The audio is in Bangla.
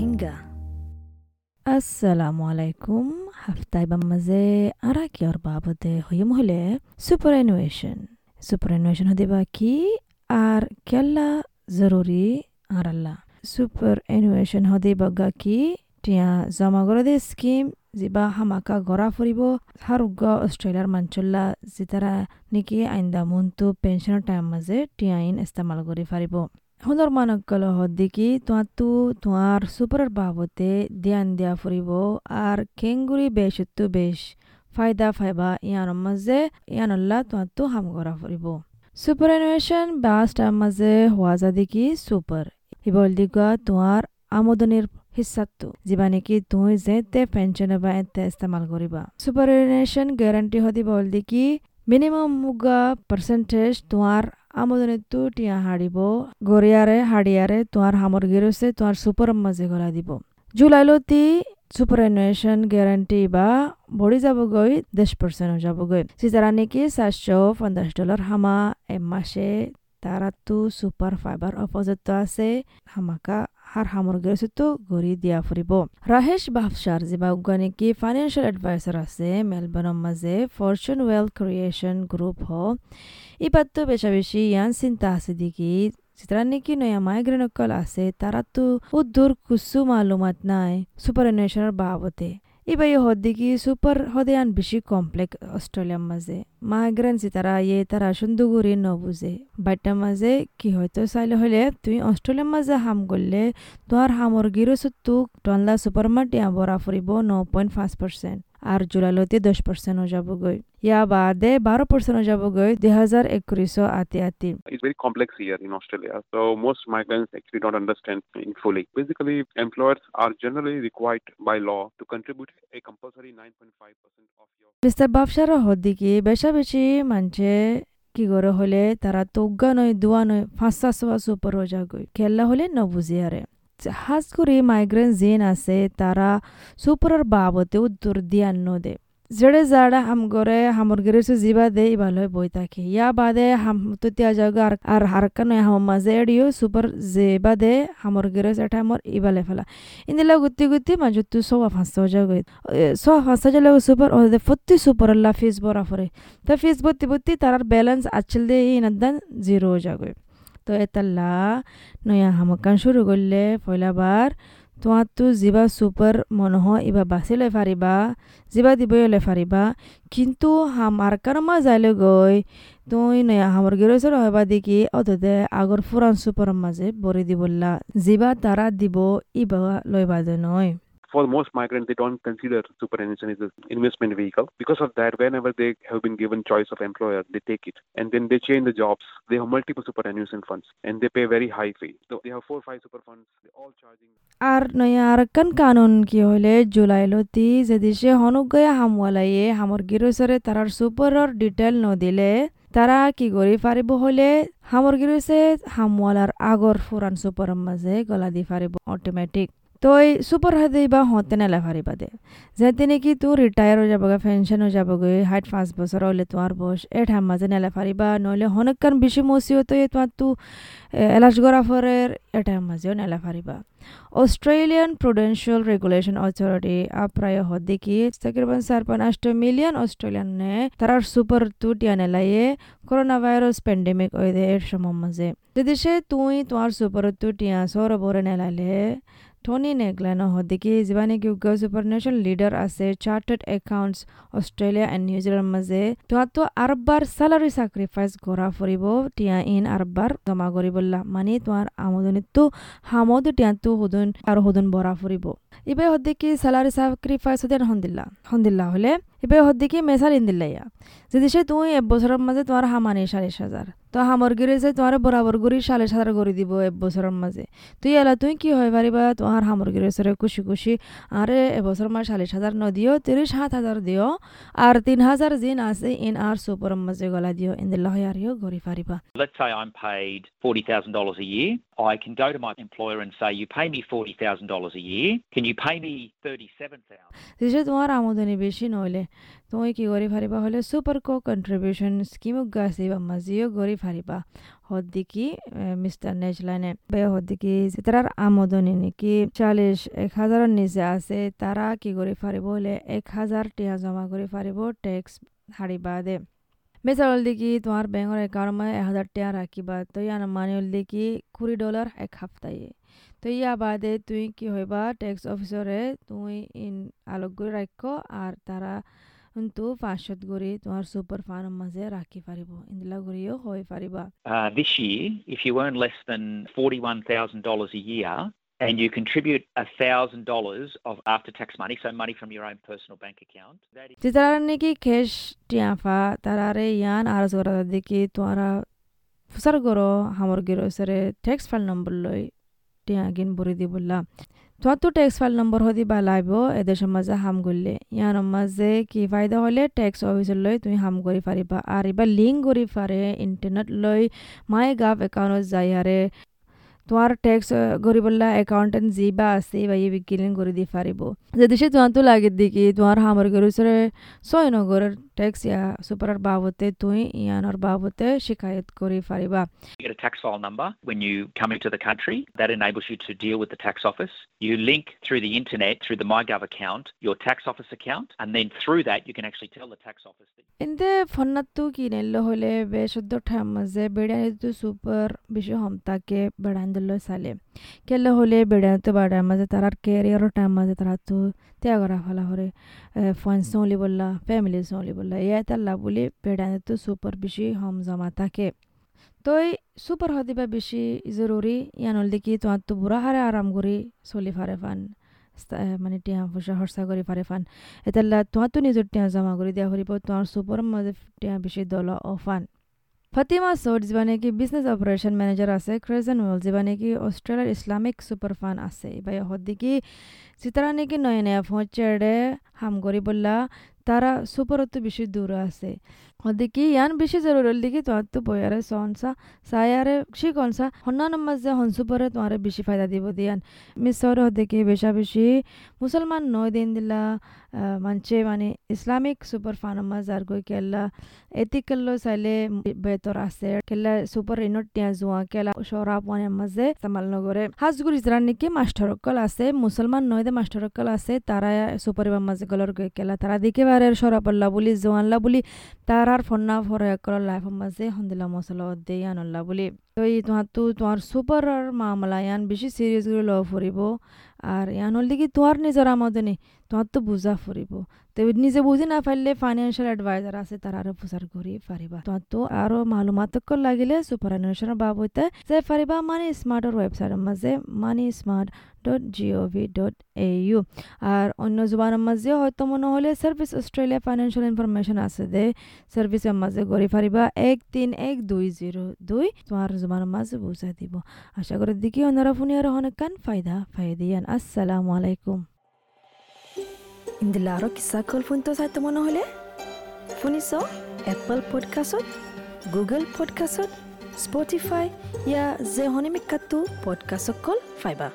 rohingya. Assalamu alaikum হাফতাইবাম মাজে আরা কিয়র বাবদে হইম হলে সুপারএনুয়েশন সুপারএনুয়েশন হদিবা কি আর কেল্লা জরুরি আর আল্লাহ সুপারএনুয়েশন হদিবাগা কি টিয়া জমা করে দে স্কিম যিবা হামাকা গড়া ফুৰিব হাৰুগ্য অষ্ট্ৰেলিয়াৰ মাঞ্চল্লা যিতাৰা নেকি আইন্দা মুনটো পেঞ্চনৰ টাইম মাজে টিয়াইন ইস্তেমাল কৰি ফাৰিব সুন্দৰ মানকল হদ্দিকি তোঁতো তোঁৱাৰ চুপাৰৰ বাবতে ধ্যান দিয়া ফুৰিব আৰু কেংগুৰি বেচতো বেচ ফাইদা ফাইবা ইয়ানৰ মাজে ইয়ানল্লা তোঁতো হাম করা কৰা ফুৰিব চুপাৰ এনুৱেশ্যন বাছটাৰ মাজে হোৱা যাদিকি চুপাৰ হিবল দিগা তোঁৱাৰ আমোদনিৰ হিচাতটো যিবা নেকি তুই যেতে পেঞ্চন বা এতে ইস্তেমাল কৰিবা সুপাৰনেশ্যন গ্যাৰাণ্টি হদি বল দেখি মিনিমাম মুগা পাৰ্চেণ্টেজ তোমাৰ আমোদনিটো টিয়া হাৰিব গৰিয়াৰে হাৰিয়াৰে তোমাৰ সামগ্ৰীৰছে তোমাৰ চুপাৰ মাজে গলা দিব। জুলাইলতি সুপাৰনেশ্যন গ্যাৰাণ্টি বা বঢ়ি যাবগৈ পাৰ্চেণ্ট হৈ যাবগৈ। যিতাৰা নেকি চাৰিশ পঞ্চাছ ডলাৰ হামা এমাহে তাৰাতো চুপাৰ ফাইবাৰ অপযুক্ত আছে, হামাকা har hamburger sutu gori দিয়া ফুৰিব। ৰাহেশ বাফচাৰ যিবা উগানিকি ফাইনেন্সিয়েল এডভাইচাৰ আছে, মেলবৰ্ণৰ মাজে ফৰ্চুন ৱেল ক্ৰিয়েশ্যন গ্ৰুপ হ ইয়ান চিন্তা আছে দেখি যেটা নাকি নয়া মাইগ্রেনকল আছে তারাতো উদ্দুর কুসু মালুমাত নাই সুপারএনুয়েশনের বাবতে ইবাই হদ্দিকি সুপার হদেয়ান বেশি কমপ্লেক্স অস্ট্রেলিয়ার মাঝে মাইগ্রেন তারা ইয়ে তারা সুন্দুগুরি নবুঝে বাইটার মাঝে কি হয়তো চাইলে হলে তুমি অস্ট্রেলিয়ার মাঝে হাম করলে তোমার হামর গিরসুতুক টনলা সুপার মার্টিয়া বরা ফুরিব ন পয়েন্ট পাঁচ পার্সেন্ট আর জুলাইলতে দশ পার্সেন্ট হয়ে যাবগৈ ইয়া বাদে বারো পার্সেন্ট হয়ে যাবগৈ দুই হাজার একত্রিশ আতি আতি It's very complex here in Australia. So most migrants actually don't understand it fully. Basically, employers are generally required by law to contribute a compulsory 9.5% of your mister বাপসার হদ্দিকি বেশা বেশি মানছে কি করে হলে তারা তোগা নয় দোয়া নয় ফাঁসা সোয়া সুপার হয়ে যাগৈ খেলা হলে নবুঝি আরে হাজ করে মাইগ্রেন জেন আছে তারা সুপারের বাবতে উত্তর দিয়ান নদে যেড়ে যাড়া হাম গরে হামর গেরেছে জিবা দে ইবালয় বই থাকে ইয়া বাদে হাম তো তিয়া আর আর হারকা হাম মাঝে এডিও সুপার জেবা দে হামর গেরেছ এটা হামর ইবালে ফেলা ইন্দিলা গুতি গুতি মাজু তু সোয়া ফাঁসা যাগো সোয়া ফাঁসা যালে সুপার ও দে ফত্তি সুপার আল্লাহ ফিস বরা ফরে তো ফিস বত্তি বত্তি তারার ব্যালেন্স আচল দে ইনাদান জিরো যাগো তো এতাল্লা নয়া হামকান শুরু করলে পয়লাবার তোমাৰতো যিবা চুপাৰ মনহ ইবা বাছি লৈ পাৰিবা যিবা দিবই লৈ পাৰিবা। কিন্তু হামাৰ কাৰমা যাইলৈ গৈ তুই নয়া হামৰ গিৰসৰ হবা দেখি অততে আগৰ ফুৰান সুপাৰ মাঝে বৰে দিবল্লা যিবা তাৰা দিব ইবা লইবা নয়। for most migrants, they don't consider superannuation as an investment vehicle. Because of that, whenever they have been given choice of employer, they take it. And then they change the jobs. They have multiple superannuation funds and they pay very high fee. So they have four or five super funds. They're all charging. আর নয়া আরকান কানুন কি হলে জুলাই লতি যে দেশে হনুগয়া হামওয়ালাইয়ে হামর গিরসরে তারার সুপারর ডিটেল নদিলে তারা কি করি পারিব হলে হামর গিরসে হামওয়ালার আগর ফুরান সুপার মাঝে গলা দি পারিব অটোমেটিক তই চুপাৰ হাতে বা হওঁতে নেলা ফাৰিবা দে। যেতে নেকি তোৰ ৰিটায়াৰ হৈ যাবগৈ পেঞ্চন হৈ যাবগৈ, হাইট পাঁচ বছৰ হ'লে তোমাৰ বয়স ঠাইৰ মাজে নেলা ফাৰিবা নহ'লে হনকান বেছি মচিও তই তোমাৰতো এলাচ গৰা ফৰেৰ এই ঠাইৰ মাজেও নেলা ফাৰিবা অস্ট্রেলিয়ান প্রুডেন্সিয়াল রেগুলেশন অথরিটি আপ্রায় হদ্দিকি তকরিবান চার পয়েন্ট আষ্ট মিলিয়ন অস্ট্রেলিয়ানে তারার সুপার টু টিয়ানেলাইয়ে করোনা ভাইরাস প্যান্ডেমিক ওইদে এর সময় মাঝে যদি সে তুই তোমার সুপার টু টিয়া সৌর বরে নেলাইলে টনি নেগলানো হদ্দিকি যিবানি কিউগা সুপারনেশন লিডার আছে chartered accountants Australia and New Zealand মাজে তোহাতো আৰবাৰ চেলাৰী চেক্ৰিফাইচ কৰা ফুৰিব টিয়া ইন আৰবাৰ জমা কৰিবলা। মানে তোমাৰ আমদনিতো হামদ টিয়াটো সুদন আৰু সুদন বৰা ফুৰিব। ইবে হদ্দিকি চেলাৰী চেক্রিফাইস হদেন হন্দিল্লা হন্দিল্লা হলে, ইবে হদ্দিকি মেসাল ইন্দিল্লাইয়া যদি সে তুই এবছরের মাঝে তোমার হামানি সালিশ হাজার তো হামর গিরে যে তোমার বরাবর গুড়ি সালিশ হাজার করে দিব এবছরের মাঝে তুই এলা তুই কি হয় পারিবা তোমার হামর গিরে সরে খুশি খুশি আরে এবছর মাস সালিশ হাজার ন দিও তিরিশ সাত হাজার দিও আর তিন হাজার জিন আছে ইন আর সুপর মাঝে গলা দিও ইন্দিল্লা হয় আরিও ঘুরি পারিবা Let's say I'm paid $40,000 a year. I can go to my employer and say, You pay me $40,000 a year. Can you pay me $37,000? যে তোমার আমদানি বেশি নইলে তুমি কি কৰি ফাৰিবা হ'লে চুপাৰ ক কণ্ট্ৰিবিউশ্যন স্কিমক গাছে বা মাজিও কৰি ফাৰিবা হদ্দিকি মিস্টার নেজলাইনে বে হদ্দিকি যেতার আমদনি নেকি। চাল্লিশ এক হাজারের নিচে আছে, তারা কি করে ফারিব হলে এক হাজার টিয়া জমা করে ফারিব, ট্যাক্স হারিবা দে। বেচার দেখি তোমার ব্যাঙ্কর অ্যাকাউন্ট মানে এক হাজার টিয়া রাখিবা তো ইয়ান মানে দেখি কুড়ি ডলার এক সপ্তাহে তো ইয়া বাদে তুই কি হইবা, ট্যাক্স অফিসরে তুই ইন আলোক করে রাখ আর তারা কিন্তু পাঁচশত কৰি তোমাৰ চুপাৰ ফাৰ্মৰ মাজে ৰাখি পাৰিব ইন্দিলা কৰিও হৈ পাৰিবা Uh, this year, if you earn less than $41,000 a year and you contribute $1,000 of after tax money, so money from your own personal bank account, that is যেতারা নাকি খেস টিয়াফা তারারে ইয়ান আর জোরা দেখি তোমরা ফুসার গরো হামর গিরো সরে ট্যাক্স ফাইল নম্বর লই টিয়া গিন বরি দি বললা তোমার তো ট্যাক্স ফাইল নম্বর হদি বা লাইব এদেশের মাঝে হাম করলে ইয়ার মাঝে কি ফায়দা হলে ট্যাক্স অফিসের লই তুমি হাম করি পারিবা আর এবার লিঙ্ক করি পারে ইন্টারনেট লই মাই গাভ একাউন্টত যাই আরে তোমার ট্যাক্স গরিবল্লা একাউন্টেন্ট যি বা আছে বা ইয়ে বিকিলিং করে দি পারিব যদি সে তোমার তো লাগে দেখি তোমার হামর গরুসরে ছয় নগরের ট্যাক্স ইয়া সুপার বাবতে তুই ইয়ানোর বাবতে শিকায়ত করে পারিবা you get a tax file number when you come into the country. That enables you to deal with the tax office. You link through the internet, through the MyGov account, your tax office account, and then through that you can actually tell the tax office that এতে ফন্নাত্তু কিনেল হলে বেশদ্দ ঠাম মাঝে বেড়াইতো সুপার বেশি হমতাকে বেড়ান দিল সালে কেলে হলে বেড়াইতো বাড়ার মাঝে তারার কেরিয়ার টাইম মাঝে তারা তো ত্যাগ করা ফেলা হরে ফ্রেন্ডস সৌলি বললা ফ্যামিলি সৌলি বললা ইয়া তাল্লা বলি বেড়াইতো সুপার বেশি হম জমা থাকে তই সুপার হদিবা বেশি জরুরি ইয়ানল দেখি তোমার তো বুড়া হারে আরাম করি চলি ফারে ফান মানে টিয়া পয়সা খরচা করে ফারে ফান এতাল্লা তোমার তো নিজের টিয়া জমা করে দিয়া হরিব তোমার সুপার মাঝে টিয়া বেশি দল অফান ফাতিমা সৌদ যিবা কি বিজনেস অপারেশন ম্যানেজার আছে ক্রেজন ওয়েল যিবা কি অস্ট্রেলিয়ার ইসলামিক সুপার ফান আছে বা হদ্দিকি চিতারা নেকি নয় নয়া হাম করি বললা তারা বেশি দূর আছে। হদ্দিকি ইয়ান বেশি জরুরি দিকে তোমার তো বয়ারে সনসা সায়ারে শিকনসা হন্নান মাঝে হনসুপরে তোমারে বেশি ফায়দা দিব দিয়ান। মিসর হদ্দিকি বেশা বেশি মুসলমান নয় দিন দিলা মানছে মানে ইসলামিক সুপার ফান মাঝ আর গই কেলা এতিকেল্লো চাইলে বেতর আছে কেলা সুপার ইনত টিয়া জোয়া কেলা সরা পানে মাঝে ইস্তেমাল নগরে হাজগুর ইজরান নাকি মাস্টারকল আছে, মুসলমান নয় দে মাস্টারকল আছে, তারা সুপারিবার মাঝে গলর গই কেলা, তারা দিকে বারে সরাপল্লা বলি জোয়ানলা বলি তারার ফন্না ফরে একল লাইফের মাঝে হন্দিলা মশলা দে আনল্লা বলি। তো এই তোমার তো তোমার সুপার মামলা ইয়ান বেশি সিরিয়াস করে লওয়া ফুরিব। আর ইয়ান হল কি তোমার নিজের আমদনি তোমার তো বুঝা ফুরিব। তো নিজে বুঝি না পারলে ফাইন্যান্সিয়াল অ্যাডভাইজার আছে, তার আরও প্রচার করি পারিবা তোমার তো আরও মালুমাত লাগিলে সুপার অ্যানুয়েশনের বাবদে যে পারিবা মানি স্মার্টের ওয়েবসাইটের মাঝে money smart dot GOV dot A U আর অন্য জোবানের মাঝে হয়তো মনে হলে সার্ভিস অস্ট্রেলিয়া ফাইন্যান্সিয়াল ইনফরমেশন আছে দে। সার্ভিসের মাঝে গড়ি পারিবা এক তিন এক দুই জিরো দুই তোমার জোবানের মাঝে বুঝাই দিব। আশা করি দেখি অন্যরা ফোনে আরও অনেক কান ফায়দা ফায়দিয়ান। আসসালামু আলাইকুম। ইন্দিলা আরও কিসা কল ফোন তো চাইতে মনে হলে শুনিছ? এপল পডকাষ্টত গুগল পডকাষ্টত স্পটিফাই ইয়া যে হনিমিকাটো পডকাষ্টত কল ফাইবা